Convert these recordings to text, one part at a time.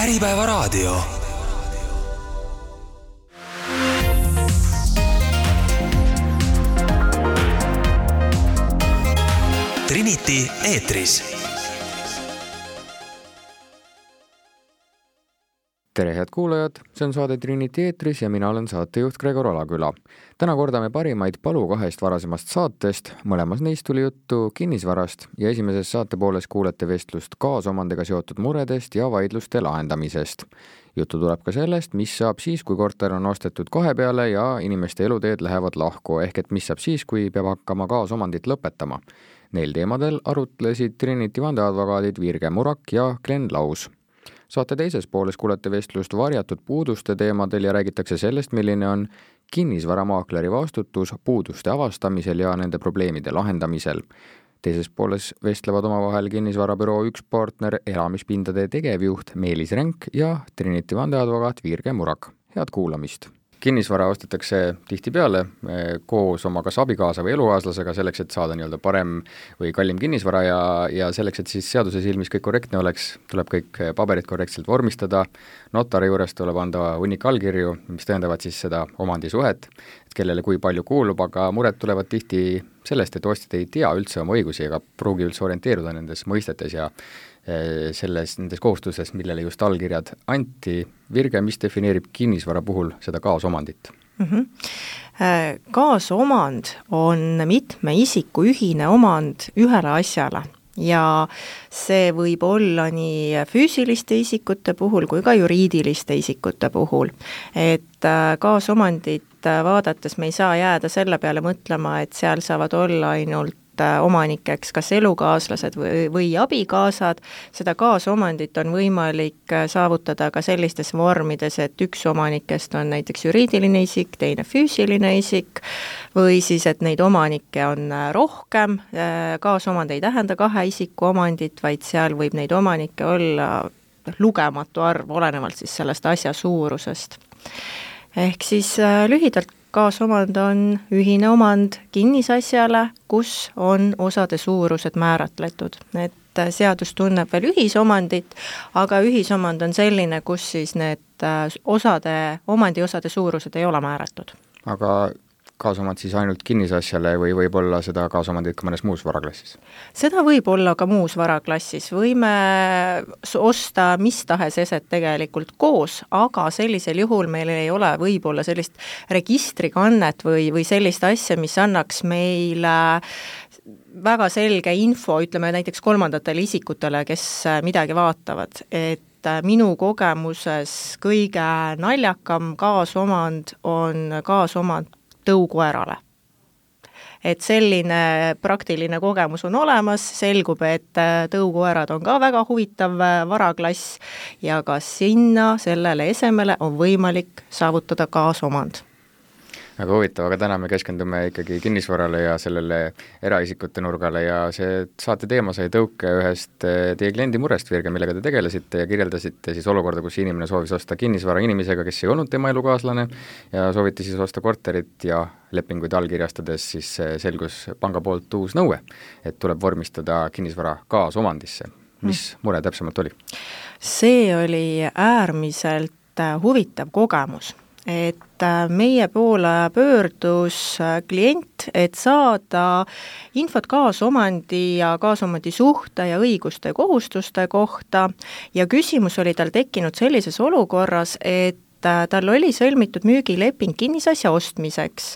Äripäevaraadio. Trinity eetris tere, head kuulajad, see on saade Trinity eetris ja mina olen saatejuht Gregor Alaküla. täna kordame parimaid Palu kahest varasemast saatest, mõlemas neist tuli juttu kinnisvarast ja esimeses saate pooles kuulete vestlust kaasomandiga seotud muredest ja vaidluste lahendamisest. juttu tuleb ka sellest, mis saab siis, kui korter on ostetud kahe peale ja inimeste eluteed lähevad lahku, ehk et mis saab siis, kui peab hakkama kaasomandit lõpetama. Neil teemadel arutlesid Trinity vandeadvokaadid Virge Murak ja Glen Laus saate teises pooles kuulete vestlust varjatud puuduste teemadel ja räägitakse sellest, milline on kinnisvaramaakleri vastutus puuduste avastamisel ja nende probleemide lahendamisel. teises pooles vestlevad omavahel kinnisvarabüroo üks partner, elamispindade tegevjuht Meelis Renk ja Trinity vandeadvokaat Virge Murak. head kuulamist kinnisvara ostetakse tihtipeale eh, koos oma kas abikaasa või elukaaslasega selleks, et saada nii-öelda parem või kallim kinnisvara ja, ja selleks, et siis seaduse silmis kõik korrektne oleks, tuleb kõik paberid korrektselt vormistada, notari juures tuleb anda hunnik allkirju, mis tõendavad siis seda omandisuhet, et kellele kui palju kuulub, aga mured tulevad tihti sellest, et ostjad ei tea üldse oma õigusi ega pruugi üldse orienteeruda nendes mõistetes ja Eh, selles, nendes kohustustes, millele just allkirjad anti. Virge, mis defineerib kinnisvara puhul seda kaasomandit mm? -hmm. kaasomand on mitme isiku ühine omand ühele asjale ja see võib olla nii füüsiliste isikute puhul kui ka juriidiliste isikute puhul. et äh, kaasomandit vaadates me ei saa jääda selle peale mõtlema, et seal saavad olla ainult Äh, omanikeks kas elukaaslased või, või abikaasad, seda kaasomandit on võimalik äh, saavutada ka sellistes vormides, et üks omanikest on näiteks juriidiline isik, teine füüsiline isik, või siis, et neid omanikke on äh, rohkem, kaasomand ei tähenda kahe isiku omandit, vaid seal võib neid omanikke olla lugematu arv, olenevalt siis sellest asja suurusest. ehk siis lühidalt kaasomand on ühine omand kinnisasjale, kus on osade suurused määratletud, et seadus tunneb veel ühisomandit, aga ühisomand on selline, kus siis need äh, osade, omandiosade suurused ei ole määratud. aga kaasomand siis ainult kinnisasjale või võib olla seda kaasomandit ka mõnes muus varaklassis? seda võib olla ka muus varaklassis, võime osta mis tahes eset tegelikult koos, aga sellisel juhul meil ei ole võib-olla sellist registrikannet või, või sellist asja, mis annaks meile väga selge info, ütleme näiteks kolmandatele isikutele, kes midagi vaatavad, et minu kogemuses kõige naljakam kaasomand on kaasomand tõukoerale. et selline praktiline kogemus on olemas, selgub, et äh, tõukoerad on ka väga huvitav äh, varaklass ja ka sinna, sellele esemele on võimalik saavutada kaasomand väga huvitav, aga täna me keskendume ikkagi kinnisvarale ja sellele eraisikute nurgale ja see saate teema sai tõuke ühest eh, teie kliendi murest, Virge, millega te tegelesite ja kirjeldasite siis olukorda, kus inimene soovis osta kinnisvara inimesega, kes ei olnud tema elukaaslane ja sooviti siis osta korterit ja lepinguid allkirjastades siis eh, selgus panga poolt uus nõue, et tuleb vormistada kinnisvara kaasomandisse. mis mm. mure täpsemalt oli? see oli äärmiselt eh, huvitav kogemus et äh, meie poole pöördus äh, klient, et saada infot kaasomandi ja kaasomandi suhte ja õiguste ja kohustuste kohta. Ja küsimus oli tal tekkinud sellises olukorras, et Äh, tal oli sõlmitud müügileping kinnisasja ostmiseks.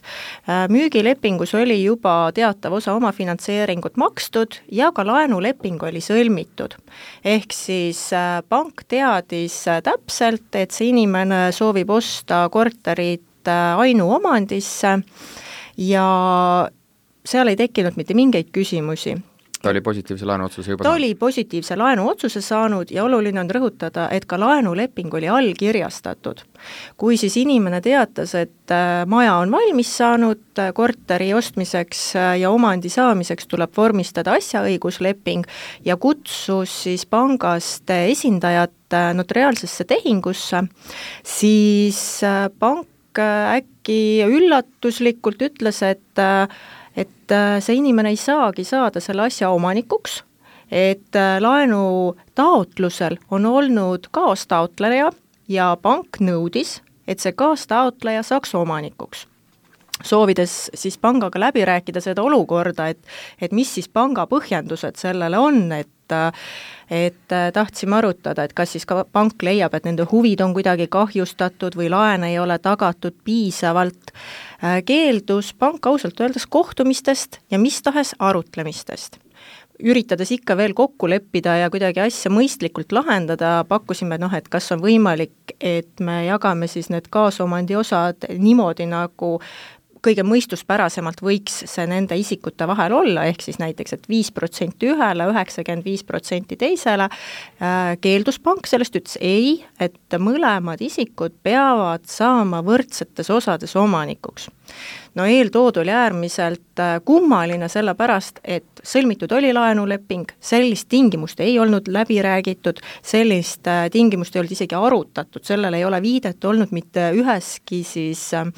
Äh, müügilepingus oli juba teatav osa omafinantseeringut makstud ja ka laenuleping oli sõlmitud. ehk siis äh, pank teadis täpselt, et see inimene soovib osta korterit ainuomandisse ja seal ei tekkinud mitte mingeid küsimusi ta oli positiivse laenuotsuse juba ta saanud? oli positiivse laenuotsuse saanud ja oluline on rõhutada, et ka laenuleping oli allkirjastatud. kui siis inimene teatas, et äh, maja on valmis saanud, äh, korteri ostmiseks äh, ja omandi saamiseks tuleb vormistada asjaõigusleping ja kutsus siis pangast esindajat notariaalsesse tehingusse, siis pank äkki üllatuslikult ütles, et see inimene ei saagi saada selle asja omanikuks et äh, laenu taotlusel on olnud kaastaotleja ja pank nõudis, et see kaastaotleja saaks omanikuks soovides siis pangaga läbi rääkida seda olukorda, et et mis siis panga põhjendused sellele on, et et tahtsime arutada, et kas siis ka pank leiab, et nende huvid on kuidagi kahjustatud või laen ei ole tagatud piisavalt, keeldus pank ausalt öeldes kohtumistest ja mis tahes arutlemistest. Üritades ikka veel kokku leppida ja kuidagi asja mõistlikult lahendada, pakkusime noh, et kas on võimalik, et me jagame siis need kaasomandi osad niimoodi, nagu kõige mõistuspärasemalt võiks see nende isikute vahel olla, ehk siis näiteks et, et viis protsenti ühele, üheksakümmend viis protsenti teisele, äh, keeldus pank sellest, ütles ei, et mõlemad isikud peavad saama võrdsetes osades omanikuks. No eeltoodu oli äärmiselt äh, kummaline, sellepärast et sõlmitud oli laenuleping, sellist tingimust ei olnud läbi räägitud, sellist äh, tingimust ei olnud isegi arutatud, sellele ei ole viidet olnud mitte üheski siis äh,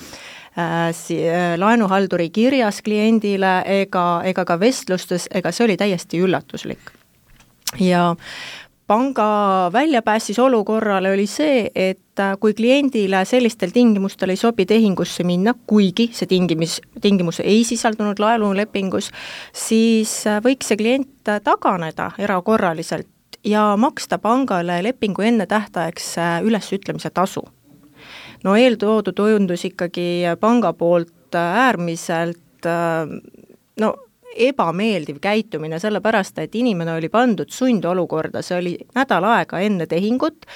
äh laenuhalduri kirjas kliendile ega, ega ka vestlustes, ega see oli täiesti üllatuslik. ja panga väljapääs siis olukorrale oli see, et äh, kui kliendile sellistel tingimustel ei sobi tehingusse minna, kuigi see tingimus, tingimus ei sisaldunud laenulepingus, siis äh, võiks see klient äh, taganeda erakorraliselt ja maksta pangale lepingu ennetähtaegse ülesütlemise tasu. No eeltoodu tundus ikkagi panga poolt äärmiselt no ebameeldiv käitumine, sellepärast et inimene oli pandud sundolukorda, see oli nädal aega enne tehingut,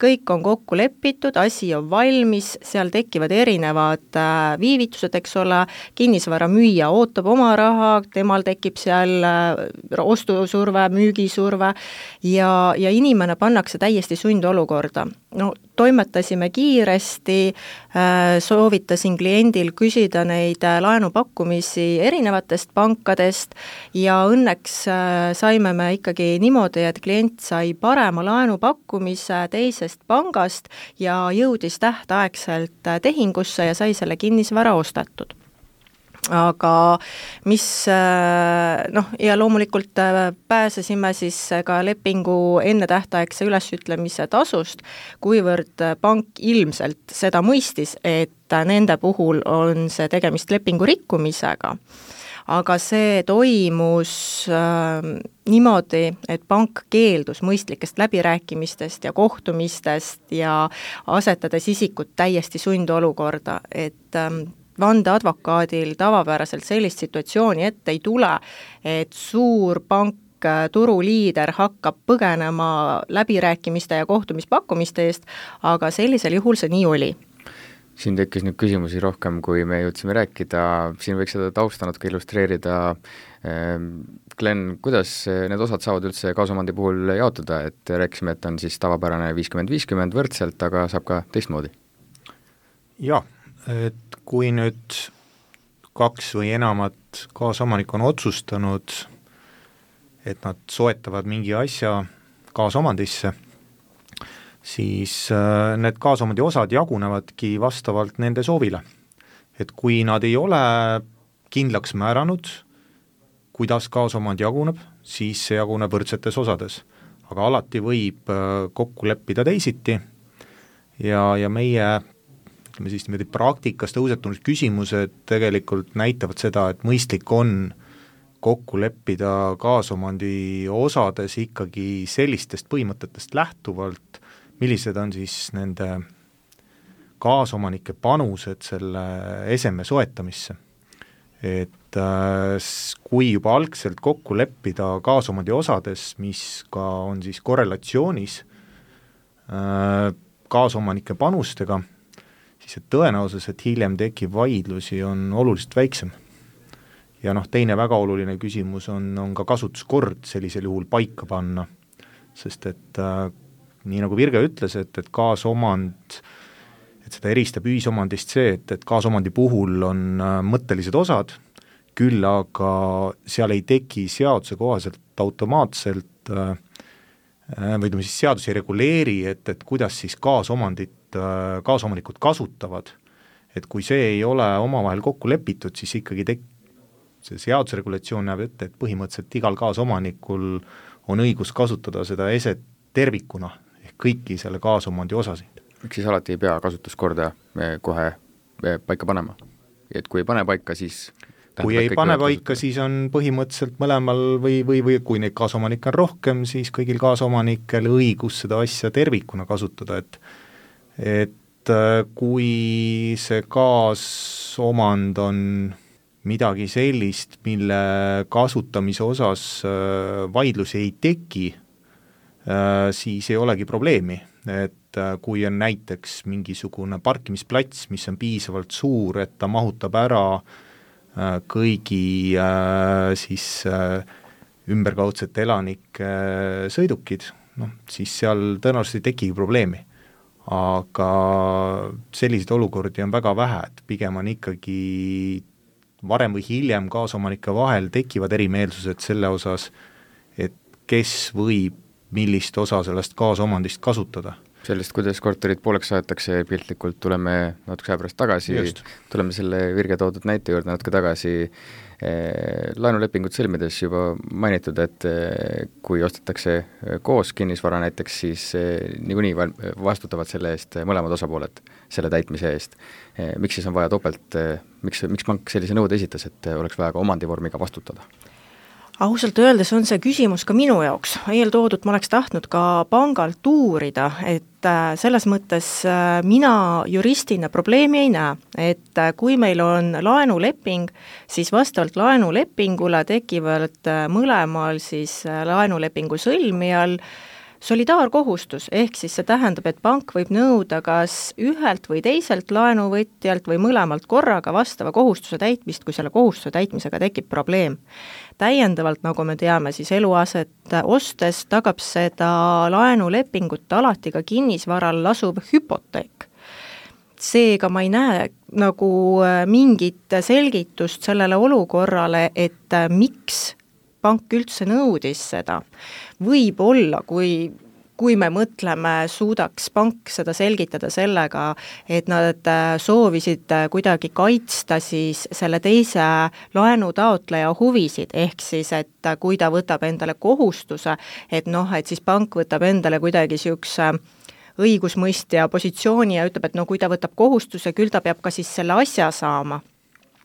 kõik on kokku lepitud, asi on valmis, seal tekivad erinevad äh, viivitused, eks ole, kinnisvara müüja ootab oma raha, temal tekib seal äh, ostusurve, müügisurve ja, ja inimene pannakse täiesti sundolukorda. no toimetasime kiiresti, äh, soovitasin kliendil küsida neid laenupakkumisi erinevatest pankadest ja õnneks saime me ikkagi niimoodi, et klient sai parema laenupakkumise teises teisest pangast ja jõudis tähtaegselt äh, tehingusse ja sai selle kinnisvara ostetud aga mis äh, noh, ja loomulikult äh, pääsesime siis ka lepingu ennetähtaegse ülesütlemise tasust, kuivõrd pank ilmselt seda mõistis, et nende puhul on see tegemist lepingu rikkumisega. Aga see toimus äh, niimoodi, et pank keeldus mõistlikest läbirääkimistest ja kohtumistest ja asetades isikut täiesti sundolukorda, et ähm, vandeadvokaadil tavapäraselt sellist situatsiooni ette ei tule, et suur pank äh, turuliider hakkab põgenema läbirääkimiste ja kohtumispakkumiste eest, aga sellisel juhul see nii oli siin tekkis nüüd küsimusi rohkem, kui me jõudsime rääkida, siin võiks seda tausta natuke illustreerida. Ehm, Glen, kuidas need osad saavad üldse kaasomandi puhul jaotuda, et rääkisime, et on siis tavapärane viiskümmend, viiskümmend võrdselt, aga saab ka teistmoodi? jah, et kui nüüd kaks või enamat kaasomanikku on otsustanud, et nad soetavad mingi asja kaasomandisse siis äh, need kaasomandi osad jagunevadki vastavalt nende soovile. et kui nad ei ole kindlaks määranud, kuidas kaasomand jaguneb, siis see jaguneb võrdsetes osades. aga alati võib äh, kokku leppida teisiti ja, ja meie ütleme siis niimoodi praktikas tõusetunud küsimused tegelikult näitavad seda, et mõistlik on kokku leppida kaasomandi osades ikkagi sellistest põhimõtetest lähtuvalt, millised on siis nende kaasomanike panused selle eseme soetamisse. et äh, kui juba algselt kokku leppida kaasomandi osades, mis ka on siis korrelatsioonis äh, kaasomanike panustega, siis see tõenäosus, et hiljem tekib vaidlusi, on oluliselt väiksem. ja noh, teine väga oluline küsimus on, on ka kasutuskord sellisel juhul paika panna, sest et äh, nii nagu Virge ütles, et, et kaasomand, et seda eristab ühisomandist see, et, et kaasomandi puhul on äh, mõttelised osad, küll aga seal ei teki seaduse kohaselt automaatselt äh, või ütleme siis, seadus ei reguleeri, et, et kuidas siis kaasomandit kaasomanikud kasutavad, et kui see ei ole omavahel kokku lepitud, siis ikkagi tek-, see seaduse regulatsioon näeb ette, et põhimõtteliselt igal kaasomanikul on õigus kasutada seda eset tervikuna, ehk kõiki selle kaasomandi osasid. miks siis alati ei pea kasutuskorda kohe paika panema? et kui ei pane paika, siis kui ei pane paika, siis on põhimõtteliselt mõlemal või, või, või kui neid kaasomanikke on rohkem, siis kõigil kaasomanikel õigus seda asja tervikuna kasutada, et et äh, kui see kaasomand on midagi sellist, mille kasutamise osas äh, vaidlusi ei teki, äh, siis ei olegi probleemi, et kui on näiteks mingisugune parkimisplats, mis on piisavalt suur, et ta mahutab ära äh, Äh, kõigi äh, siis äh, ümberkaudsete elanike sõidukid, noh, siis seal tõenäoliselt ei tekigi probleemi. aga selliseid olukordi on väga vähe, et pigem on ikkagi varem või hiljem kaasomanike vahel tekivad erimeelsused selle osas, et kes võib millist osa sellest kaasomandist kasutada sellest, kuidas korterit pooleks aetakse, piltlikult tuleme natukese aja pärast tagasi, tuleme selle Virge toodud näite juurde natuke tagasi, eh, laenulepingut sõlmides juba mainitud, et eh, kui ostetakse eh, koos kinnisvara näiteks, siis niikuinii vastutavad selle eest mõlemad osapooled, selle täitmise eest. miks siis on vaja topelt, miks, miks pank sellise nõude esitas, et oleks vaja ka omandivormiga vastutada? Ausalt öeldes on see küsimus ka minu jaoks, eeltoodut ma oleks tahtnud ka pangalt uurida, et äh, selles mõttes äh, mina juristina probleemi ei näe, et äh, kui meil on laenuleping, siis vastavalt laenulepingule tekivad mõlemal siis laenulepingu sõlmijal solidaarkohustus, ehk siis see tähendab, et pank võib nõuda kas ühelt või teiselt laenuvõtjalt või mõlemalt korraga vastava kohustuse täitmist, kui selle kohustuse täitmisega tekib probleem täiendavalt, nagu me teame, siis eluaset ostes tagab seda laenulepingut alati ka kinnisvaral asuv hüpoteek. seega ma ei näe nagu äh, mingit selgitust sellele olukorrale, et äh, miks pank üldse nõudis seda. võib-olla, kui kui me mõtleme, suudaks pank seda selgitada sellega, et nad äh, soovisid äh, kuidagi kaitsta siis selle teise laenutaotleja huvisid, ehk siis et äh, kui ta võtab endale kohustuse, et noh, et siis pank võtab endale kuidagi niisuguse õigusmõistja positsiooni ja ütleb, et no kui ta võtab kohustuse, küll ta peab ka siis selle asja saama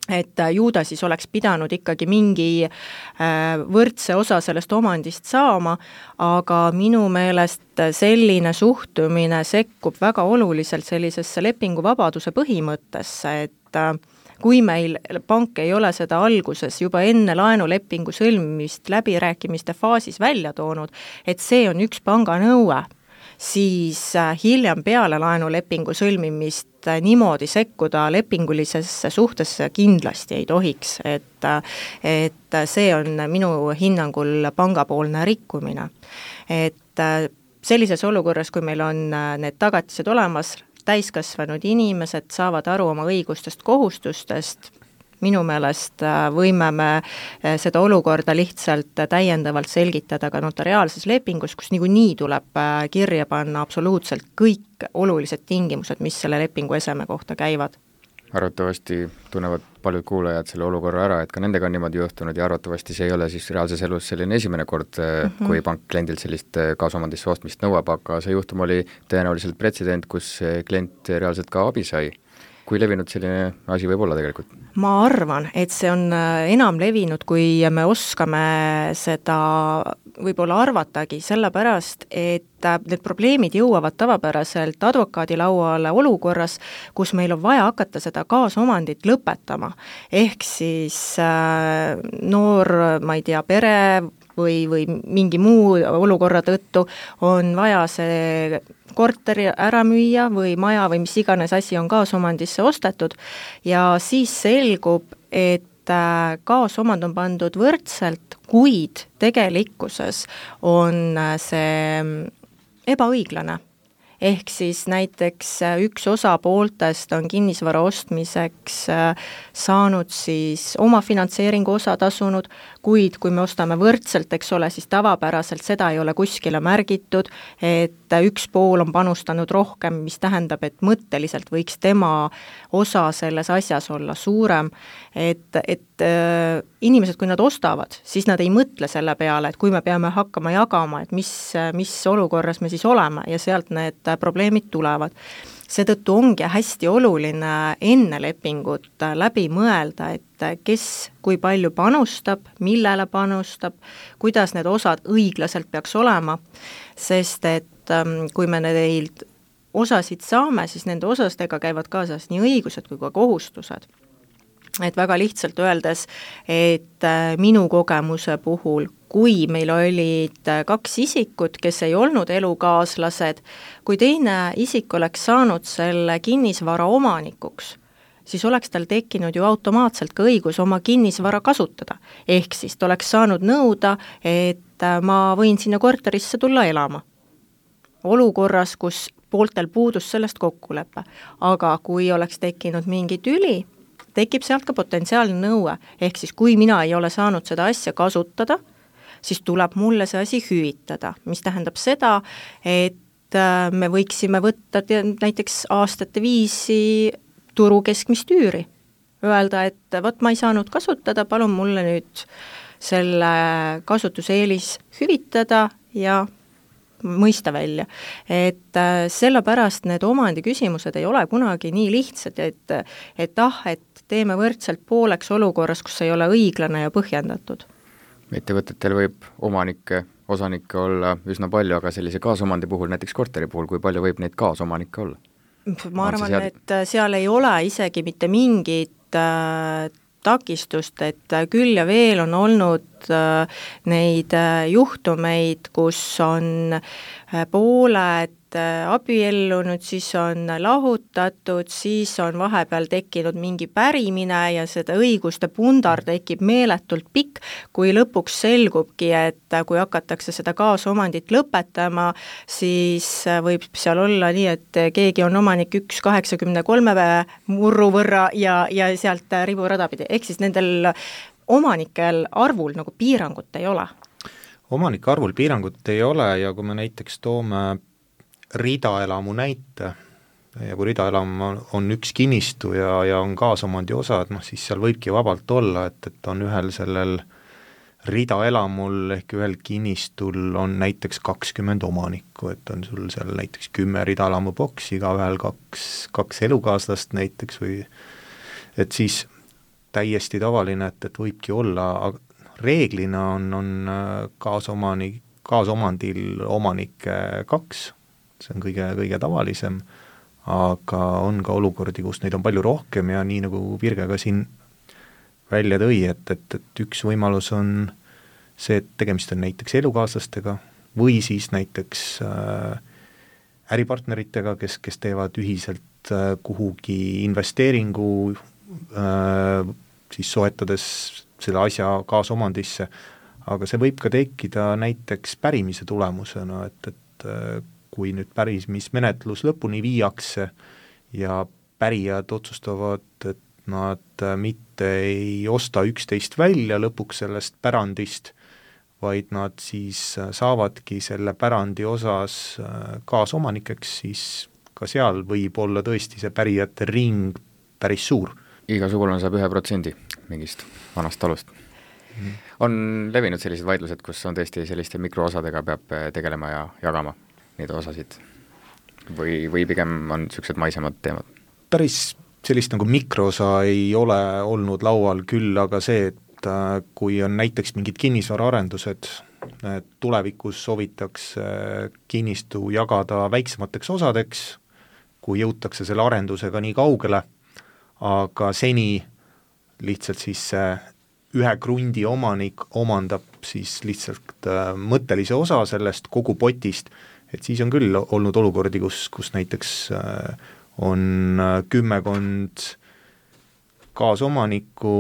et äh, ju ta siis oleks pidanud ikkagi mingi äh, võrdse osa sellest omandist saama, aga minu meelest selline suhtumine sekkub väga oluliselt sellisesse lepinguvabaduse põhimõttesse, et äh, kui meil pank ei ole seda alguses juba enne laenulepingu sõlmimist läbirääkimiste faasis välja toonud, et see on üks panga nõue siis äh, hiljem peale laenulepingu sõlmimist äh, niimoodi sekkuda lepingulisesse suhtesse kindlasti ei tohiks, et äh, et see on minu hinnangul pangapoolne rikkumine. et sellises olukorras, kui meil on need tagatised olemas, täiskasvanud inimesed saavad aru oma õigustest, kohustustest, minu meelest äh, võime me äh, seda olukorda lihtsalt täiendavalt selgitada ka notariaalses lepingus, kus niikuinii tuleb äh, kirja panna absoluutselt kõik olulised tingimused, mis selle lepingu eseme kohta käivad arvatavasti tunnevad paljud kuulajad selle olukorra ära, et ka nendega on niimoodi juhtunud ja arvatavasti see ei ole siis reaalses elus selline esimene kord mm, -hmm. kui pank kliendilt sellist kaasomandisse ostmist nõuab, aga see juhtum oli tõenäoliselt pretsedent, kus klient reaalselt ka abi sai kui levinud selline asi võib olla tegelikult? ma arvan, et see on äh, enam levinud, kui me oskame seda võib-olla arvatagi, sellepärast et äh, need probleemid jõuavad tavapäraselt advokaadi lauale olukorras, kus meil on vaja hakata seda kaasomandit lõpetama. ehk siis äh, noor, ma ei tea, pere või, või mingi muu olukorra tõttu on vaja see korteri ära müüa või maja või mis iganes asi on kaasomandisse ostetud. Ja siis selgub, et äh, kaasomand on pandud võrdselt, kuid tegelikkuses on äh, see mm, ebaõiglane. Ehk siis näiteks äh, üks osapooltest on kinnisvara ostmiseks saanud siis oma finantseeringu osa tasunud, kuid kui me ostame võrdselt, eks ole, siis tavapäraselt seda ei ole kuskile märgitud, et üks pool on panustanud rohkem, mis tähendab, et mõtteliselt võiks tema osa selles asjas olla suurem, et, et äh, inimesed, kui nad ostavad, siis nad ei mõtle selle peale, et kui me peame hakkama jagama, et mis, mis olukorras me siis oleme ja sealt need probleemid tulevad. Seetõttu ongi hästi oluline enne lepingut läbi mõelda, et kes kui palju panustab, millele panustab, kuidas need osad õiglaselt peaks olema, sest et ähm, kui me neilt osasid saame, siis nende osadega käivad kaasas nii õigused kui ka kohustused et väga lihtsalt öeldes, et äh, minu kogemuse puhul, kui meil olid äh, kaks isikut, kes ei olnud elukaaslased, kui teine isik oleks saanud selle kinnisvara omanikuks, siis oleks tal tekkinud ju automaatselt ka õigus oma kinnisvara kasutada. ehk siis ta oleks saanud nõuda, et äh, ma võin sinna korterisse tulla elama. olukorras, kus pooltel puudus sellest kokkulepe. aga kui oleks tekkinud mingi tüli, tekib sealt ka potentsiaalne nõue, ehk siis kui mina ei ole saanud seda asja kasutada, siis tuleb mulle see asi hüvitada, mis tähendab seda, et äh, me võiksime võtta näiteks aastate viisi turu keskmist üüri. Öelda, et vot ma ei saanud kasutada, palun mulle nüüd selle kasutuseelis hüvitada ja mõista välja. et äh, sellepärast need omandiküsimused ei ole kunagi nii lihtsad, et et ah, et teeme võrdselt pooleks olukorras, kus ei ole õiglane ja põhjendatud. ettevõtetel võib omanikke, osanikke olla üsna palju, aga sellise kaasomandi puhul, näiteks korteri puhul, kui palju võib neid kaasomanikke olla? ma arvan, et seal ei ole isegi mitte mingit äh, takistust, et küll ja veel on olnud äh, neid äh, juhtumeid, kus on äh, pooled abiellunud, siis on lahutatud, siis on vahepeal tekkinud mingi pärimine ja seda õiguste pundar tekib meeletult pikk, kui lõpuks selgubki, et kui hakatakse seda kaasomandit lõpetama, siis võib seal olla nii, et keegi on omanik üks kaheksakümne kolme murru võrra ja, ja sealt riburada pidi, ehk siis nendel omanikel arvul nagu piirangut ei ole. Omanike arvul piirangut ei ole ja kui me näiteks toome ridaelamu näite. Ja kui ridaelam on, üks kinnistu ja, ja on kaasomandi osa, et noh, siis seal võibki vabalt olla, et, et on ühel sellel ridaelamul ehk ühel kinnistul on näiteks kakskümmend omanikku, et on sul seal näiteks kümme ridaelamu boksi, igaühel kaks, kaks elukaaslast näiteks või et siis täiesti tavaline, et, et võibki olla, aga reeglina on, on kaasomanik, kaasomandil omanikke kaks see on kõige, kõige tavalisem, aga on ka olukordi, kus neid on palju rohkem ja nii, nagu Virge ka siin välja tõi, et, et, et üks võimalus on see, et tegemist on näiteks elukaaslastega või siis näiteks äh, äripartneritega, kes, kes teevad ühiselt äh, kuhugi investeeringu äh,, siis soetades selle asja kaasomandisse, aga see võib ka tekkida näiteks pärimise tulemusena, et, et kui nüüd pärimismenetlus lõpuni viiakse ja pärijad otsustavad, et nad äh, mitte ei osta üksteist välja lõpuks sellest pärandist, vaid nad siis äh, saavadki selle pärandi osas äh, kaasomanikeks, siis ka seal võib olla tõesti see pärijate ring päris suur. iga sugulane saab ühe protsendi mingist vanast talust mm. on levinud sellised vaidlused, kus on tõesti selliste mikroosadega peab tegelema ja jagama? Neid osasid või, või pigem on niisugused maisemad teemad? päris sellist nagu mikroosa ei ole olnud laual, küll aga see, et äh, kui on näiteks mingid kinnisvaraarendused, tulevikus soovitakse kinnistu jagada väiksemateks osadeks, kui jõutakse selle arendusega nii kaugele, aga seni lihtsalt siis see ühe krundi omanik omandab siis lihtsalt äh, mõttelise osa sellest kogu potist et siis on küll olnud olukordi, kus, kus näiteks äh, on äh, kümmekond kaasomanikku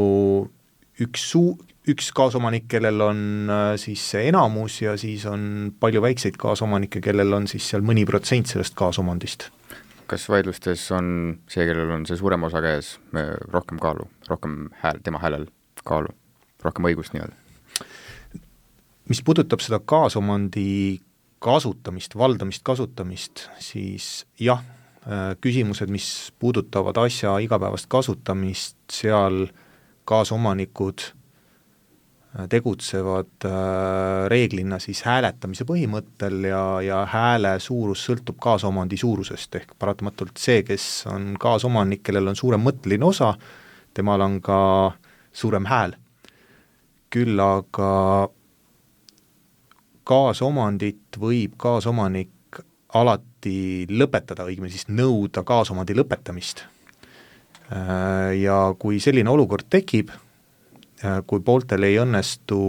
üks suu-, üks kaasomanik, kellel on äh, siis see enamus ja siis on palju väikseid kaasomanikke, kellel on siis seal mõni protsent sellest kaasomandist. kas vaidlustes on see, kellel on see suurem osa käes, rohkem kaalu, rohkem hääl, tema häälel kaalu, rohkem õigust nii-öelda? mis puudutab seda kaasomandi kasutamist, valdamist, kasutamist, siis jah, äh, küsimused, mis puudutavad asja igapäevast kasutamist, seal kaasomanikud äh, tegutsevad äh, reeglina siis hääletamise põhimõttel ja, ja hääle suurus sõltub kaasomandi suurusest, ehk paratamatult see, kes on kaasomanik, kellel on suurem mõtteline osa, temal on ka suurem hääl. küll aga kaasomandit võib kaasomanik alati lõpetada, õigemini siis nõuda kaasomandi lõpetamist. Äh, ja kui selline olukord tekib, äh, kui pooltel ei õnnestu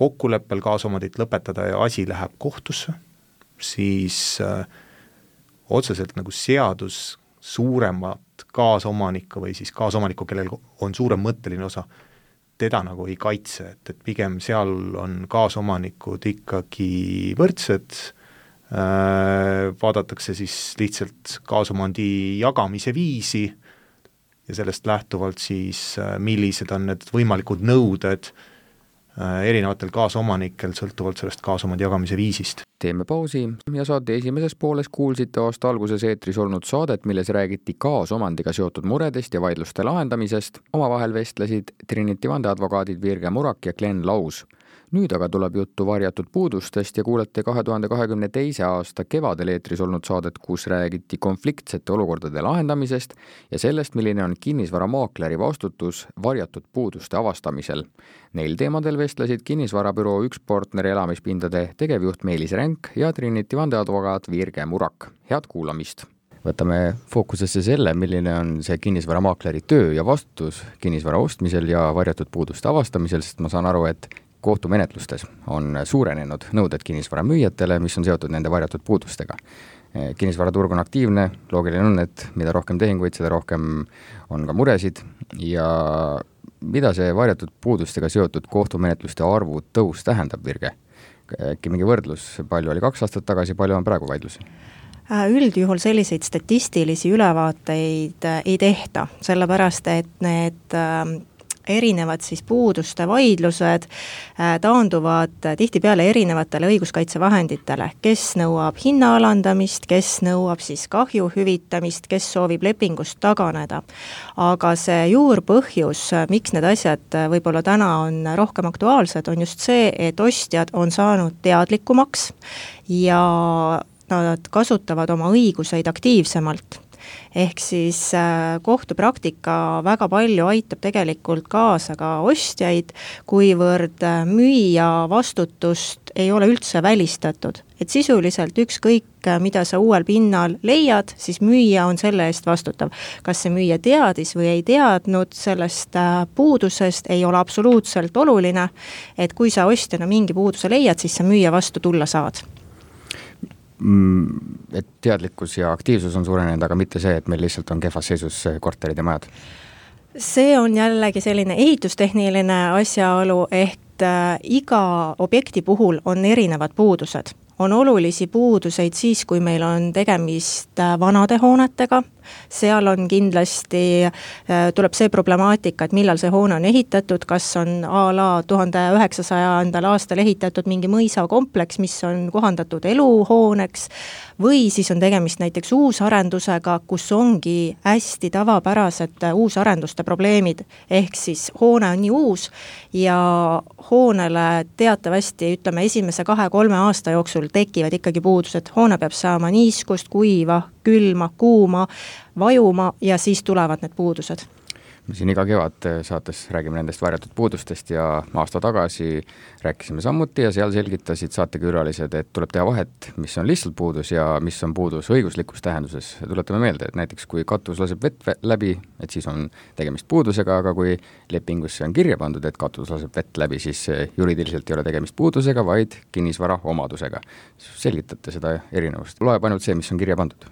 kokkuleppel kaasomandit lõpetada ja asi läheb kohtusse, siis äh, otseselt nagu seadus suuremat kaasomanikku või siis kaasomanikku, kellel on suurem mõtteline osa, teda nagu ei kaitse, et, et pigem seal on kaasomanikud ikkagi võrdsed äh,, vaadatakse siis lihtsalt kaasomandi jagamise viisi ja sellest lähtuvalt siis äh,, millised on need võimalikud nõuded erinevatel kaasomanikel, sõltuvalt sellest kaasomandi jagamise viisist teeme pausi ja saate esimeses pooles kuulsite aasta alguses eetris olnud saadet, milles räägiti kaasomandiga seotud muredest ja vaidluste lahendamisest. omavahel vestlesid Trinity vandeadvokaadid Virge Murak ja Glen Laus nüüd aga tuleb juttu varjatud puudustest ja kuulete kahe tuhande kahekümne teise aasta kevadel eetris olnud saadet, kus räägiti konfliktsete olukordade lahendamisest ja sellest, milline on kinnisvaramaakleri vastutus varjatud puuduste avastamisel. Neil teemadel vestlesid kinnisvarabüroo Üks Partneri elamispindade tegevjuht Meelis Ränk ja Trinity vandeadvokaat Virge Murak. head kuulamist! võtame fookusesse selle, milline on see kinnisvaramaakleri töö ja vastutus kinnisvara ostmisel ja varjatud puuduste avastamisel, sest ma saan aru, et kohtumenetlustes on suurenenud nõuded kinnisvara müüjatele, mis on seotud nende varjatud puudustega. kinnisvaraturg on aktiivne, loogiline on, et mida rohkem tehinguid, seda rohkem on ka muresid ja mida see varjatud puudustega seotud kohtumenetluste arvu tõus tähendab, Virge? äkki mingi võrdlus, palju oli kaks aastat tagasi, palju on praegu vaidlusi? Äh, üldjuhul selliseid statistilisi ülevaateid äh, ei tehta, sellepärast et need ähm, erinevad siis puuduste vaidlused äh, taanduvad tihtipeale erinevatele õiguskaitsevahenditele, kes nõuab hinna alandamist, kes nõuab siis kahju hüvitamist, kes soovib lepingust taganeda. aga see juurpõhjus, miks need asjad võib-olla täna on rohkem aktuaalsed, on just see, et ostjad on saanud teadlikumaks ja nad kasutavad oma õiguseid aktiivsemalt ehk siis äh, kohtupraktika väga palju aitab tegelikult kaasa ka ostjaid, kuivõrd äh, müüja vastutust ei ole üldse välistatud. et sisuliselt ükskõik, äh, mida sa uuel pinnal leiad, siis müüja on selle eest vastutav. kas see müüja teadis või ei teadnud sellest puudusest, ei ole absoluutselt oluline, et kui sa ostjana mingi puuduse leiad, siis sa müüja vastu tulla saad et teadlikkus ja aktiivsus on suurenenud, aga mitte see, et meil lihtsalt on kehvas seisus korterid ja majad? see on jällegi selline ehitustehniline asjaolu, ehk äh, iga objekti puhul on erinevad puudused on olulisi puuduseid siis, kui meil on tegemist äh, vanade hoonetega, seal on kindlasti, äh, tuleb see problemaatika, et millal see hoone on ehitatud, kas on a la tuhande üheksasajandal aastal ehitatud mingi mõisakompleks, mis on kohandatud eluhooneks, või siis on tegemist näiteks uusarendusega, kus ongi hästi tavapärased äh, uusarenduste probleemid, ehk siis hoone on nii uus ja hoonele teatavasti ütleme, esimese kahe-kolme aasta jooksul tekivad ikkagi puudused, hoone peab saama niiskust, kuiva, külma, kuuma, vajuma ja siis tulevad need puudused me siin iga kevad saates räägime nendest varjatud puudustest ja aasta tagasi rääkisime samuti ja seal selgitasid saatekülalised, et tuleb teha vahet, mis on lihtsalt puudus ja mis on puudus õiguslikus tähenduses. tuletame meelde, et näiteks kui katus laseb vett läbi, et siis on tegemist puudusega, aga kui lepingusse on kirja pandud, et katus laseb vett läbi, siis juriidiliselt ei ole tegemist puudusega, vaid kinnisvara omadusega. selgitate seda erinevust, loeb ainult see, mis on kirja pandud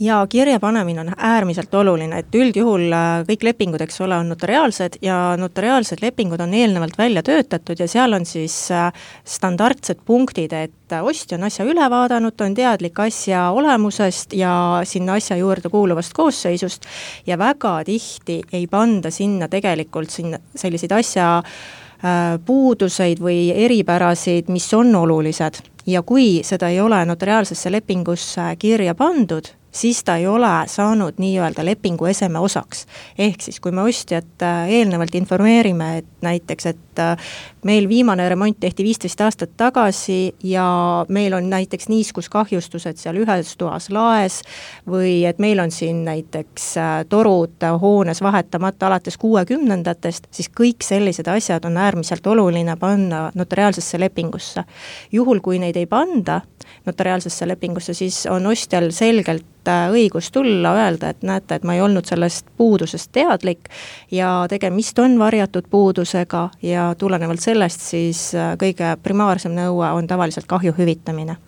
ja kirja panemine on äärmiselt oluline, et üldjuhul äh, kõik lepingud, eks ole, on notariaalsed ja notariaalsed lepingud on eelnevalt välja töötatud ja seal on siis äh, standardsed punktid, et ostja on asja üle vaadanud, ta on teadlik asja olemusest ja sinna asja juurde kuuluvast koosseisust ja väga tihti ei panda sinna tegelikult sinna selliseid asja äh, puuduseid või eripärasid, mis on olulised. Ja kui seda ei ole notariaalsesse lepingusse kirja pandud, siis ta ei ole saanud nii-öelda lepingu eseme osaks. ehk siis, kui me ostjat äh, eelnevalt informeerime, et näiteks, et äh, meil viimane remont tehti viisteist aastat tagasi ja meil on näiteks niiskuskahjustused seal ühes toas laes või et meil on siin näiteks äh, torud hoones vahetamata alates kuuekümnendatest, siis kõik sellised asjad on äärmiselt oluline panna notariaalsesse lepingusse. juhul, kui neid ei panda notariaalsesse lepingusse, siis on ostjal selgelt õigus tulla, öelda, et näete, et ma ei olnud sellest puudusest teadlik ja tegemist on varjatud puudusega ja tulenevalt sellest siis äh, kõige primaarsem nõue on tavaliselt kahju hüvitamine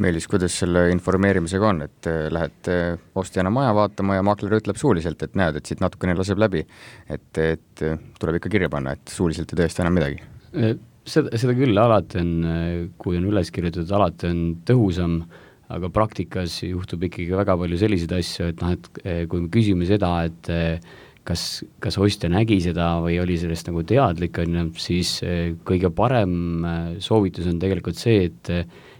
Meelis, kuidas selle informeerimisega on, et äh, lähed ostjana maja vaatama ja maakler ütleb suuliselt, et näed, et siit natukene laseb läbi, et, et tuleb ikka kirja panna, et suuliselt ei tõesta enam midagi? seda, seda küll, alati on, kui on üles kirjutatud, alati on tõhusam, aga praktikas juhtub ikkagi väga palju selliseid asju, et noh, et eh, kui me küsime seda, et eh, kas, kas ostja nägi seda või oli sellest nagu teadlik, on ju, siis eh, kõige parem soovitus on tegelikult see, et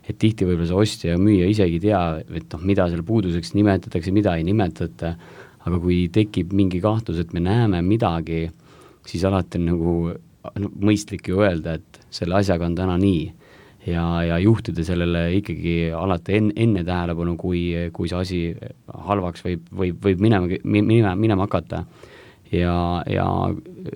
et tihti võib-olla see ostja ja müüja isegi ei tea, et noh, mida seal puuduseks nimetatakse, mida ei nimetata, aga kui tekib mingi kahtlus, et me näeme midagi, siis alati on nagu no, mõistlik ju öelda, et selle asjaga on täna nii. Ja, ja juhtida sellele ikkagi alati enne, enne tähelepanu, kui, kui see asi halvaks võib, võib, võib minema, minema, minema hakata. ja, ja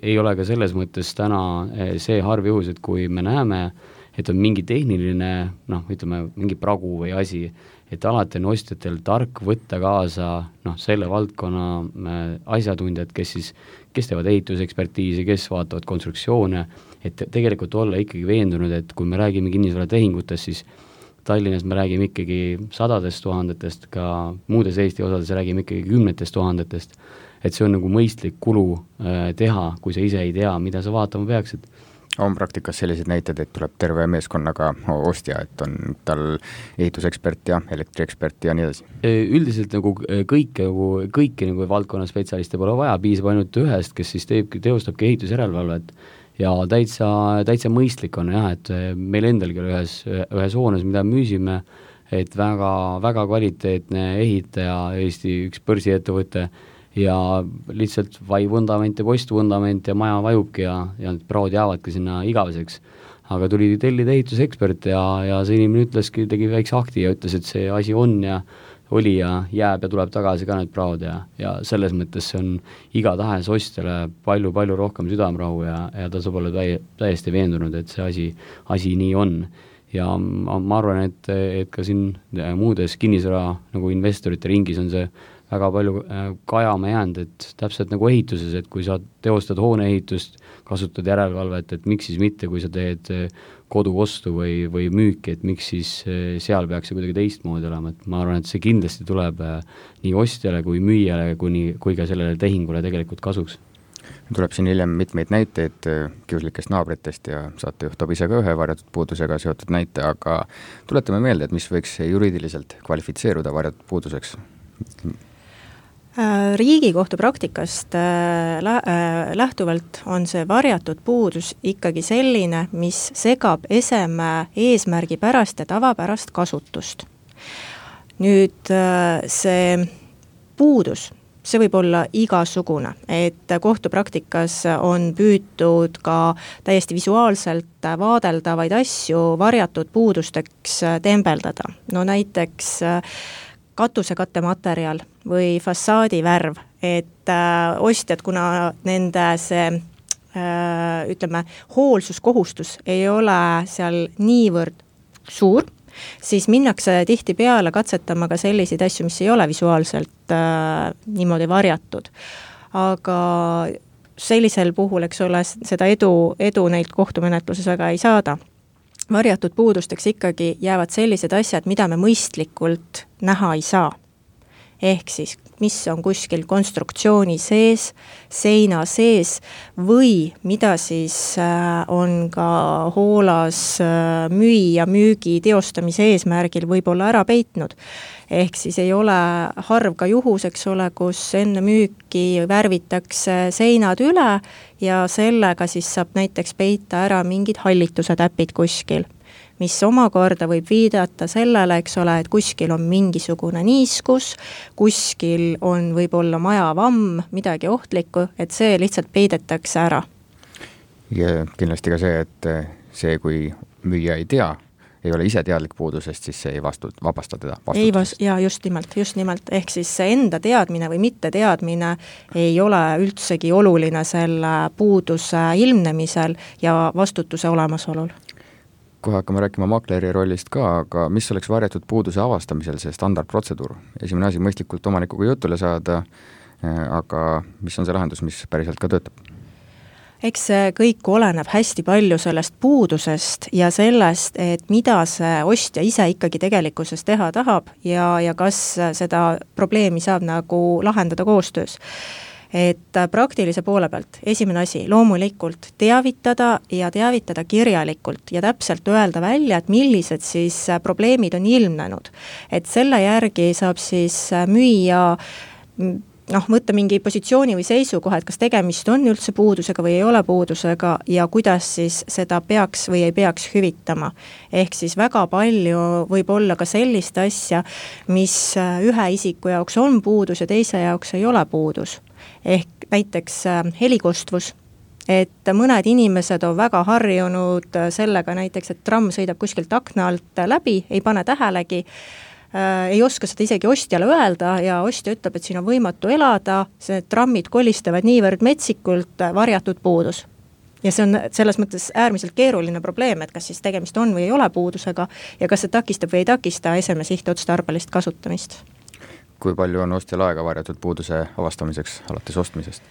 ei ole ka selles mõttes täna eh, see harv juhus, et kui me näeme, et on mingi tehniline noh, ütleme mingi pragu või asi, et alati on ostjatel tark võtta kaasa noh, selle valdkonna äh, asjatundjad, kes siis, kes teevad ehitusekspertiisi, kes vaatavad konstruktsioone, et tegelikult olla ikkagi veendunud, et kui me räägime kinnisvaratehingutest, siis Tallinnas me räägime ikkagi sadadest tuhandetest, ka muudes Eesti osades räägime ikkagi kümnetest tuhandetest, et see on nagu mõistlik kulu äh, teha, kui sa ise ei tea, mida sa vaatama peaksid on praktikas selliseid näiteid, et tuleb terve meeskonnaga ostja, et on tal ehitusekspert ja elektriekspert ja nii edasi? Üldiselt nagu kõike nagu, kõiki nagu valdkonna spetsialiste pole vaja, piisab ainult ühest, kes siis teebki, teostabki ehitusjärelevalvet ja täitsa, täitsa mõistlik on jah, et meil endalgi oli ühes, ühes hoones, mida müüsime, et väga, väga kvaliteetne ehitaja, Eesti üks börsiettevõte ja lihtsalt vai vundament ja postvundament ja maja vajubki ja, ja need praod jäävadki sinna igaveseks. aga tuli tellida ehitusekspert ja, ja see inimene ütleski, tegi väikse akti ja ütles, et see asi on ja oli ja jääb ja tuleb tagasi ka need praod ja, ja selles mõttes see on igatahes ostjale palju-palju rohkem südamerahu ja, ja ta saab olla täi-, täiesti veendunud, et see asi, asi nii on. Ja ma, ma arvan, et, et ka siin muudes kinnisvara nagu investorite ringis on see väga palju äh, kajama jäänud, et täpselt nagu ehituses, et kui sa teostad hooneehitust, kasutad järelevalvet, et miks siis mitte, kui sa teed äh, kodu ostu või, või müüki, et miks siis äh, seal peaks see kuidagi teistmoodi olema, et ma arvan, et see kindlasti tuleb nii ostjale kui müüjale kuni, kui ka sellele tehingule tegelikult kasuks. Tuleb siin hiljem mitmeid näiteid kiuslikest naabritest ja saatejuht toob ise ka ühe varjatud puudusega seotud näite, aga tuletame meelde, et mis võiks juriidiliselt kvalifitseeruda varjatud puuduseks riigikohtu praktikast äh, äh, lähtuvalt on see varjatud puudus ikkagi selline, mis segab eseme eesmärgipärast ja tavapärast kasutust. nüüd see puudus, see võib olla igasugune, et kohtupraktikas on püütud ka täiesti visuaalselt vaadeldavaid asju varjatud puudusteks tembeldada, no näiteks katusekatematerjal või fassaadivärv, et äh, ostjad, kuna nende see äh, ütleme, hoolsuskohustus ei ole seal niivõrd suur, siis minnakse tihtipeale katsetama ka selliseid asju, mis ei ole visuaalselt äh, niimoodi varjatud. aga sellisel puhul, eks ole, seda edu, edu neilt kohtumenetluses väga ei saada varjatud puudusteks ikkagi jäävad sellised asjad, mida me mõistlikult näha ei saa. Ehk siis mis on kuskil konstruktsiooni sees, seina sees või mida siis äh, on ka hoolas äh, müüja müügi teostamise eesmärgil võib-olla ära peitnud. ehk siis ei ole harv ka juhus, eks ole, kus enne müüki värvitakse seinad üle ja sellega siis saab näiteks peita ära mingid hallituse täpid kuskil mis omakorda võib viidata sellele, eks ole, et kuskil on mingisugune niiskus, kuskil on võib-olla majavamm, midagi ohtlikku, et see lihtsalt peidetakse ära. ja kindlasti ka see, et see, kui müüja ei tea, ei ole ise teadlik puudusest, siis see ei vastu, vabasta teda vastutusest. ei vas-, jaa, just nimelt, just nimelt, ehk siis see enda teadmine või mitteteadmine ei ole üldsegi oluline selle puuduse ilmnemisel ja vastutuse olemasolul kohe hakkame rääkima makleri rollist ka, aga mis oleks varjatud puuduse avastamisel see standardprotseduur? esimene asi, mõistlikult omanikuga jutule saada, eh, aga mis on see lahendus, mis päriselt ka töötab? eks see kõik oleneb hästi palju sellest puudusest ja sellest, et mida see ostja ise ikkagi tegelikkuses teha tahab ja, ja kas seda probleemi saab nagu lahendada koostöös et äh, praktilise poole pealt, esimene asi, loomulikult teavitada ja teavitada kirjalikult ja täpselt öelda välja, et millised siis äh, probleemid on ilmnenud. et selle järgi saab siis äh, müüa mm, noh, võtta mingi positsiooni või seisukoha, et kas tegemist on üldse puudusega või ei ole puudusega ja kuidas siis seda peaks või ei peaks hüvitama. ehk siis väga palju võib olla ka sellist asja, mis ühe isiku jaoks on puudus ja teise jaoks ei ole puudus ehk näiteks äh, helikostvus, et mõned inimesed on väga harjunud äh, sellega näiteks, et tramm sõidab kuskilt akna alt läbi, ei pane tähelegi äh,, ei oska seda isegi ostjale öelda ja ostja ütleb, et siin on võimatu elada, see trammid kolistavad niivõrd metsikult, äh, varjatud puudus. ja see on selles mõttes äärmiselt keeruline probleem, et kas siis tegemist on või ei ole puudusega ja kas see takistab või ei takista eseme sihtotstarbelist kasutamist kui palju on ostjal aega varjatud puuduse avastamiseks alates ostmisest?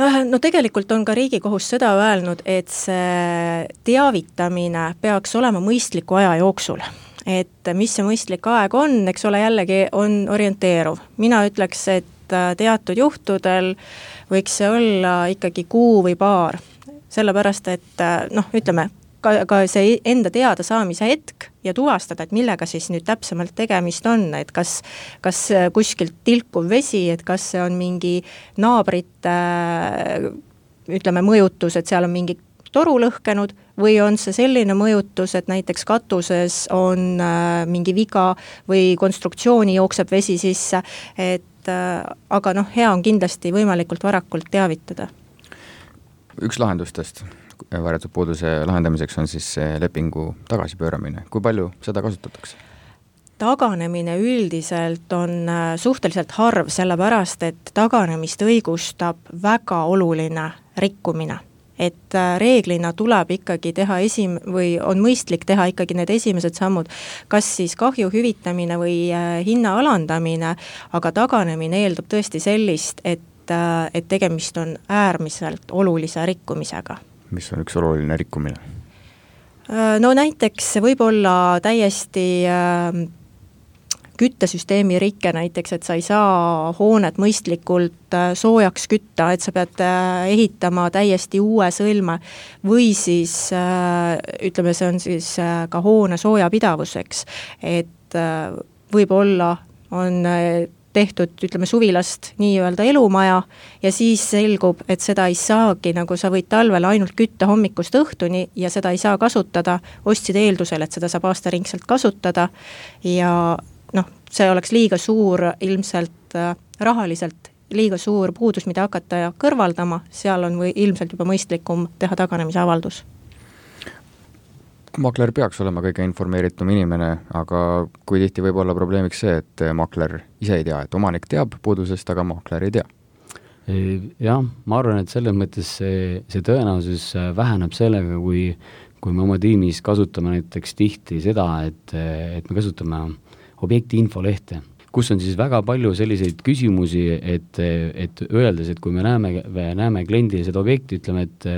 Äh, no tegelikult on ka Riigikohus seda öelnud, et see teavitamine peaks olema mõistliku aja jooksul. et mis see mõistlik aeg on, eks ole, jällegi on orienteeruv. mina ütleks, et äh, teatud juhtudel võiks see olla ikkagi kuu või paar sellepärast, et äh, noh, ütleme, ka, ka see enda teadasaamise hetk ja tuvastada, et millega siis nüüd täpsemalt tegemist on, et kas, kas kuskilt tilkuv vesi, et kas see on mingi naabrite ütleme, mõjutus, et seal on mingi toru lõhkenud või on see selline mõjutus, et näiteks katuses on äh, mingi viga või konstruktsiooni jookseb vesi sisse, et äh, aga noh, hea on kindlasti võimalikult varakult teavitada. üks lahendustest varjatud puuduse lahendamiseks on siis lepingu tagasipööramine, kui palju seda kasutatakse? taganemine üldiselt on äh, suhteliselt harv, sellepärast et taganemist õigustab väga oluline rikkumine. Et äh, reeglina tuleb ikkagi teha esim- või on mõistlik teha ikkagi need esimesed sammud, kas siis kahju hüvitamine või äh, hinna alandamine, aga taganemine eeldab tõesti sellist, et, et tegemist on äärmiselt olulise rikkumisega mis on üks oluline rikkumine? Äh, no näiteks võib olla täiesti äh, küttesüsteemi rike näiteks, et sa ei saa hoonet mõistlikult äh, soojaks kütta, et sa pead äh, ehitama täiesti uue sõlme. või siis ütleme, see on siis ka hoone soojapidavuseks, et võib-olla on tehtud, ütleme suvilast nii-öelda elumaja ja siis selgub, et seda ei saagi, nagu sa võid talvel ainult kütta hommikust õhtuni ja seda ei saa kasutada, ostsid eeldusel, et seda saab aastaringselt kasutada ja noh, see oleks liiga suur ilmselt äh, rahaliselt liiga suur puudus, mida hakata kõrvaldama, seal on või ilmselt juba mõistlikum teha taganemisavaldus makler peaks olema kõige informeeritum inimene, aga kui tihti võib olla probleemiks see, et makler ise ei tea, et omanik teab puudusest, aga makler ei tea? Jah, ma arvan, et selles mõttes see, see tõenäosus äh, väheneb sellega, kui kui me oma tiimis kasutame näiteks tihti seda, et, et me kasutame objekti infolehte, kus on siis väga palju selliseid küsimusi, et, et öeldes, et kui me näeme, näeme kliendile seda objekti, ütleme, et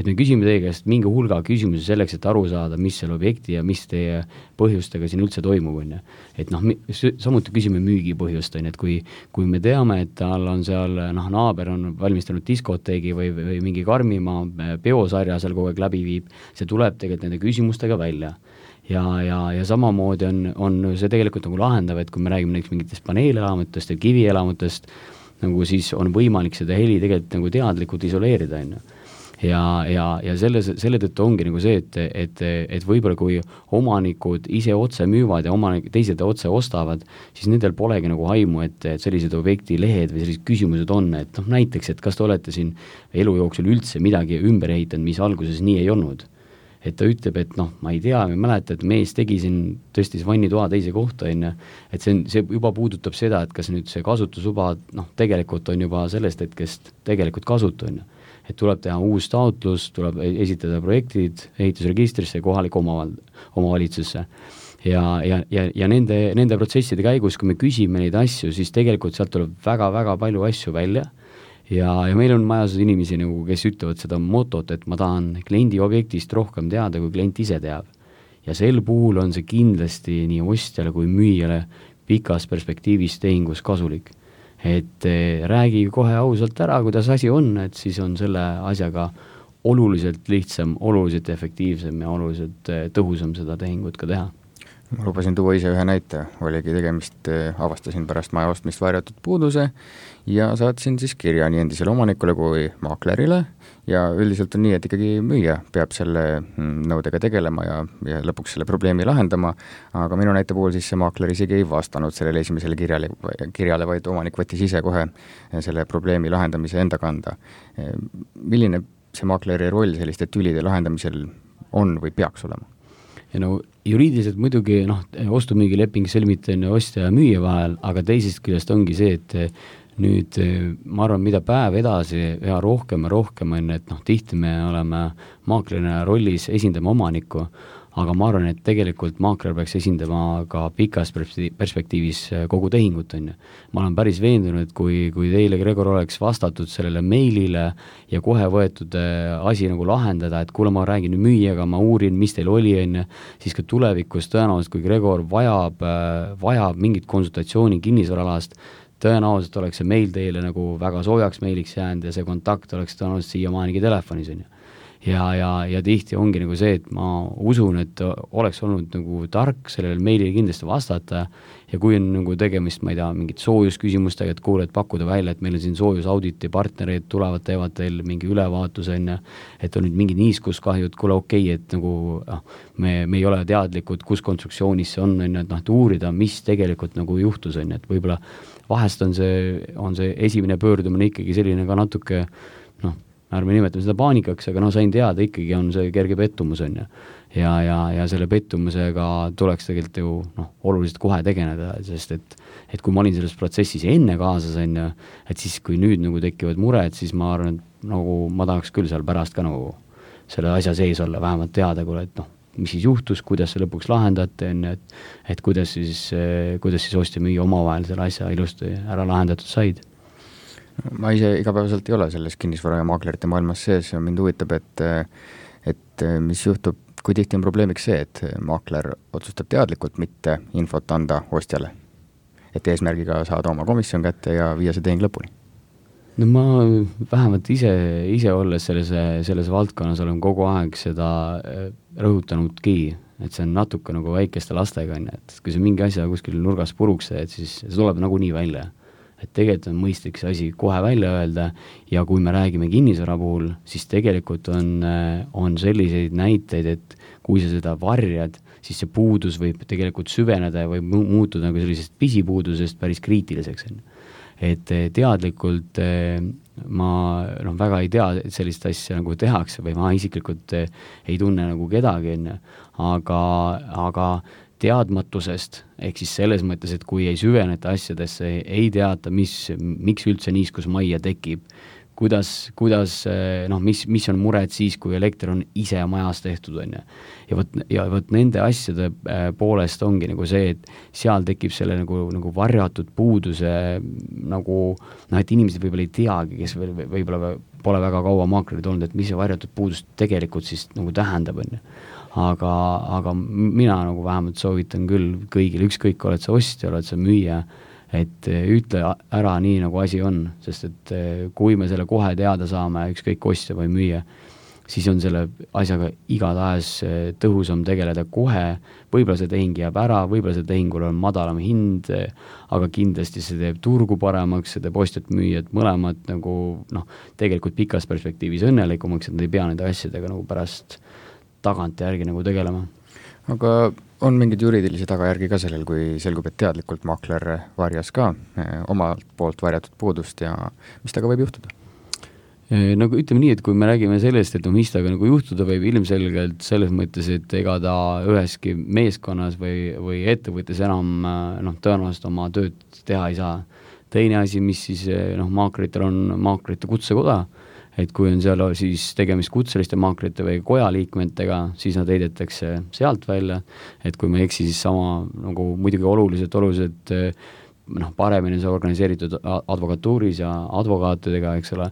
et me küsime teie käest mingi hulga küsimusi selleks, et aru saada, mis selle objekti ja mis teie põhjustega siin üldse toimub, on ju. et noh, samuti küsime müügipõhjust, on ju, et kui, kui me teame, et tal on seal noh, naaber on valmistanud diskoteegi või, või mingi Karmimaa peosarja seal kogu aeg läbi viib, see tuleb tegelikult nende küsimustega välja ja, ja, ja samamoodi on, on see tegelikult nagu lahendav, et kui me räägime näiteks mingitest paneelelamutest või kivielamutest, nagu siis on võimalik seda heli tegelikult nagu teadlikult isoleerida, on ju. Ja, ja, ja selles, selle tõttu ongi nagu see, et, et, et võib-olla kui omanikud ise otse müüvad ja omanik, teised otse ostavad, siis nendel polegi nagu aimu, et, et sellised objektilehed või sellised küsimused on, et noh, näiteks, et kas te olete siin elu jooksul üldse midagi ümber ehitanud, mis alguses nii ei olnud et ta ütleb, et noh, ma ei tea, ma ei mäleta, et mees tegi siin, tõstis vannitoa teise kohta, on ju, et see on, see juba puudutab seda, et kas nüüd see kasutusluba noh, tegelikult on juba sellest hetkest tegelikult kasutu, on ju. et tuleb teha uus taotlus, tuleb e-, esitada projektid ehitusregistrisse kohalikku omaval-, omavalitsusse. Ja, ja, ja, ja nende, nende protsesside käigus, kui me küsime neid asju, siis tegelikult sealt tuleb väga-väga palju asju välja ja, ja meil on majas inimesi nagu, kes ütlevad seda motot, et ma tahan kliendi objektist rohkem teada, kui klient ise teab. ja sel puhul on see kindlasti nii ostjale kui müüjale pikas perspektiivis tehingus kasulik. et eh, räägi kohe ausalt ära, kuidas asi on, et siis on selle asjaga oluliselt lihtsam, oluliselt efektiivsem ja oluliselt eh, tõhusam seda tehingut ka teha ma lubasin tuua ise ühe näite, oligi tegemist, eh, avastasin pärast maja ostmist varjatud puuduse ja saatsin siis kirja nii endisele omanikule kui maaklerile ja üldiselt on nii, et ikkagi müüja peab selle mm, nõudega tegelema ja, ja lõpuks selle probleemi lahendama, aga minu näite puhul siis see maakler isegi ei vastanud sellele esimesele kirjale, kirjale, vaid omanik võttis ise kohe selle probleemi lahendamise enda kanda. milline see maakleri roll selliste tülide lahendamisel on või peaks olema? ja no juriidiliselt muidugi noh, ostu-müügileping sõlmiti on ju ostja ja müüja vahel, aga teisest küljest ongi see, et nüüd ma arvan, mida päev edasi üha rohkem ja rohkem on, et noh, tihti me oleme maaklerina rollis, esindame omanikku, aga ma arvan, et tegelikult maakler peaks esindama ka pikas perspektiivis äh, kogu tehingut, on ju. ma olen päris veendunud, kui, kui teile, Gregor, oleks vastatud sellele meilile ja kohe võetud äh, asi nagu lahendada, et kuule, ma räägin müüjaga, ma uurin, mis teil oli, on ju, siis ka tulevikus tõenäoliselt, kui Gregor vajab, vajab mingit konsultatsiooni kinnisvaralast, tõenäoliselt oleks see meil teile nagu väga soojaks meiliks jäänud ja see kontakt oleks tõenäoliselt siiamaanigi telefonis, on ju. Ja, ja, ja tihti ongi nagu see, et ma usun, et oleks olnud nagu tark sellele meilile kindlasti vastata ja kui on nagu tegemist, ma ei tea, mingite soojusküsimustega, et kuule, et pakkuda välja, et meil on siin soojusauditi partnerid tulevad, teevad teil mingi ülevaatuse, on ju, et on nüüd mingid niiskuskahjud, kuule okei okay,, et nagu noh, me, me ei ole teadlikud, kus konstruktsioonis see on, on ju, et noh, et uurida, mis tegelikult nagu juhtus, on ju, et võib-olla vahest on see, on see esimene pöördumine ikkagi selline ka natuke noh, ärme nimetame seda paanikaks, aga noh, sain teada, ikkagi on see kerge pettumus, on ju. ja, ja, ja selle pettumusega tuleks tegelikult ju noh, oluliselt kohe tegeleda, sest et et kui ma olin selles protsessis enne kaasas, on ju, et siis, kui nüüd nagu tekivad mured, siis ma arvan, et nagu ma tahaks küll seal pärast ka nagu selle asja sees olla, vähemalt teada, kuule, et noh, mis siis juhtus, kuidas see lõpuks lahendati, on ju, et et kuidas siis, kuidas siis ostja-müüja omavahel selle asja ilusti ära lahendatud said ma ise igapäevaselt ei ole selles kinnisvara ja maaklerite maailmas sees ja mind huvitab, et et mis juhtub, kui tihti on probleemiks see, et maakler otsustab teadlikult mitte infot anda ostjale? et eesmärgiga saada oma komisjon kätte ja viia see tehing lõpuni? No ma vähemalt ise, ise olles selles, selles valdkonnas olen kogu aeg seda äh, rõhutanudki, et see on natuke nagu väikeste lastega, on ju, et kui sa mingi asja kuskil nurgas puruks teed, siis see tuleb nagunii välja et tegelikult on mõistlik see asi kohe välja öelda ja kui me räägime kinnisvara puhul, siis tegelikult on, äh, on selliseid näiteid, et kui sa seda varjad, siis see puudus võib tegelikult süveneda ja võib muutuda nagu sellisest pisipuudusest päris kriitiliseks, on ju. Et äh, teadlikult äh, ma noh, väga ei tea, et sellist asja nagu tehakse või ma isiklikult ei tunne nagu kedagi, on ju, aga, aga teadmatusest, ehk siis selles mõttes, et kui ei süveneta asjadesse, ei teata, mis, miks üldse niiskusmajja tekib, kuidas, kuidas noh, mis, mis on mured siis, kui elekter on ise majas tehtud, on ju. ja vot, ja vot nende asjade äh, poolest ongi nagu see, et seal tekib selle nagu, nagu varjatud puuduse nagu noh, et inimesed võib-olla ei teagi, kes veel võib-olla pole väga kaua maaklerid olnud, et mis see varjatud puudus tegelikult siis nagu tähendab, on ju aga, aga mina nagu vähemalt soovitan küll kõigile, ükskõik, oled sa ostja, oled sa müüja, et eh, ütle ära nii, nagu asi on, sest et eh, kui me selle kohe teada saame, ükskõik ostja või müüja, siis on selle asjaga igatahes eh, tõhusam tegeleda kohe, võib-olla see tehing jääb ära, võib-olla see tehingul on madalam hind, aga kindlasti see teeb turgu paremaks, see teeb ostjat-müüjat mõlemat nagu noh, tegelikult pikas perspektiivis õnnelikumaks, et nad ei pea nende asjadega nagu pärast tagantjärgi nagu tegelema. aga on mingeid juriidilisi tagajärgi ka sellel, kui selgub, et teadlikult maakler varjas ka eh, omalt poolt varjatud puudust ja mis temaga võib juhtuda? Eh, no ütleme nii, et kui me räägime sellest, et no mis temaga nagu juhtuda võib, ilmselgelt selles mõttes, et ega ta üheski meeskonnas või, või ettevõttes enam eh, noh, tõenäoliselt oma tööd teha ei saa. teine asi, mis siis noh, maakleritel on maaklerite kutsekoda et kui on seal siis tegemist kutseliste maaklite või koja liikmetega, siis nad heidetakse sealt välja, et kui ma ei eksi, siis sama nagu muidugi oluliselt, oluliselt noh, paremini see organiseeritud advokatuuris ja advokaatidega, eks ole,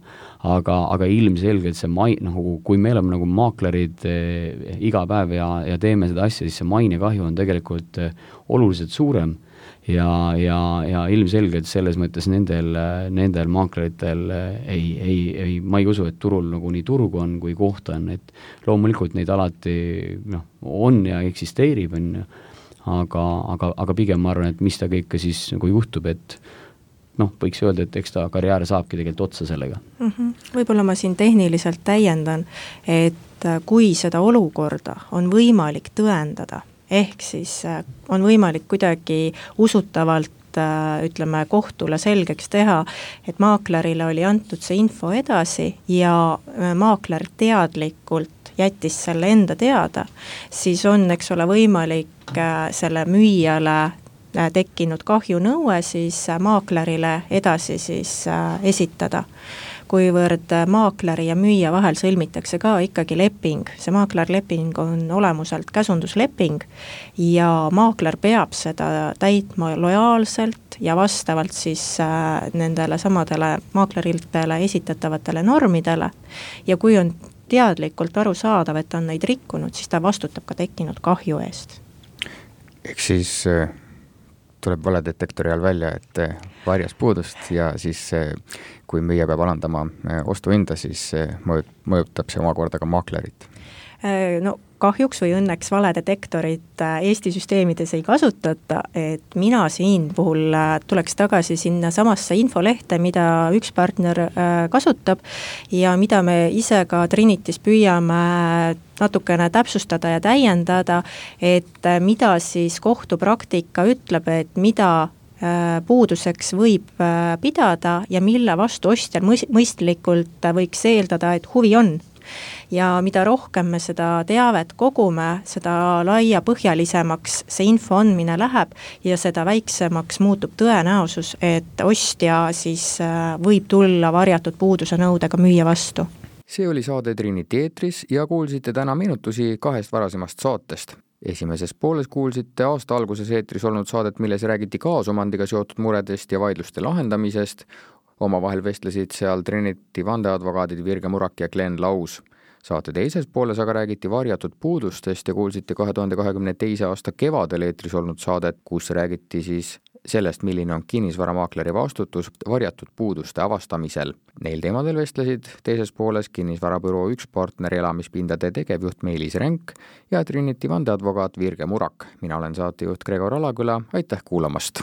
aga, aga ilmselgelt see mai-, nagu kui me oleme nagu maaklerid eh, iga päev ja, ja teeme seda asja, siis see mainekahju on tegelikult eh, oluliselt suurem ja, ja, ja ilmselgelt selles mõttes nendel, nendel maakleritel ei, ei, ei, ma ei usu, et turul nagu nii turgu on kui kohta on, et loomulikult neid alati noh, on ja eksisteerib, on ju, aga, aga, aga pigem ma arvan, et mis temaga ikka siis nagu juhtub, et noh, võiks öelda, et eks ta karjäär saabki tegelikult otsa sellega mm. -hmm. võib-olla ma siin tehniliselt täiendan, et kui seda olukorda on võimalik tõendada ehk siis äh, on võimalik kuidagi usutavalt äh, ütleme, kohtule selgeks teha, et maaklerile oli antud see info edasi ja äh, maakler teadlikult jättis selle enda teada, siis on, eks ole, võimalik selle müüjale tekkinud kahjunõue siis maaklerile edasi siis esitada kuivõrd maakleri ja müüja vahel sõlmitakse ka ikkagi leping, see maaklerleping on olemuselt käsundusleping ja maakler peab seda täitma lojaalselt ja vastavalt siis äh, nendele samadele maakleritele esitatavatele normidele ja kui on teadlikult arusaadav, et ta on neid rikkunud, siis ta vastutab ka tekkinud kahju eest. ehk siis äh, tuleb valedetektori all välja, et äh, varjas puudust ja siis kui müüja peab alandama äh, ostuhinda, siis mõjut-, mõjutab see omakorda ka maaklerit? Äh, no kahjuks või õnneks valedetektorit äh, Eesti süsteemides ei kasutata, et mina siin puhul tuleks tagasi sinnasamasse infolehte, mida üks partner kasutab ja mida me ise ka Trinitis püüame natukene täpsustada ja täiendada, et mida siis kohtupraktika ütleb, et mida Äh, puuduseks võib äh, pidada ja mille vastu ostjal mõistlikult võiks eeldada, et huvi on ja mida rohkem me seda teavet kogume, seda laiapõhjalisemaks see info andmine läheb ja seda väiksemaks muutub tõenäosus, et ostja siis äh, võib tulla varjatud puuduse nõudega müüja vastu. see oli saade Trinity eetris ja kuulsite täna meenutusi kahest varasemast saatest esimeses pooles kuulsite aasta alguses eetris olnud saadet, milles räägiti kaasomandiga seotud muredest ja vaidluste lahendamisest. omavahel vestlesid seal Trinity vandeadvokaadid Virge Murak ja Glen Laus. saate teises pooles aga räägiti varjatud puudustest ja kuulsite kahe tuhande kahekümne teise aasta kevadel eetris olnud saadet, kus räägiti siis sellest, milline on kinnisvaramaakleri vastutus varjatud puuduste avastamisel. Neil teemadel vestlesid teises pooles kinnisvarabüroo üks partneri elamispindade tegevjuht Meelis Renk ja Trinity vandeadvokaat Virge Murak. mina olen saatejuht Gregor Alaküla, aitäh kuulamast!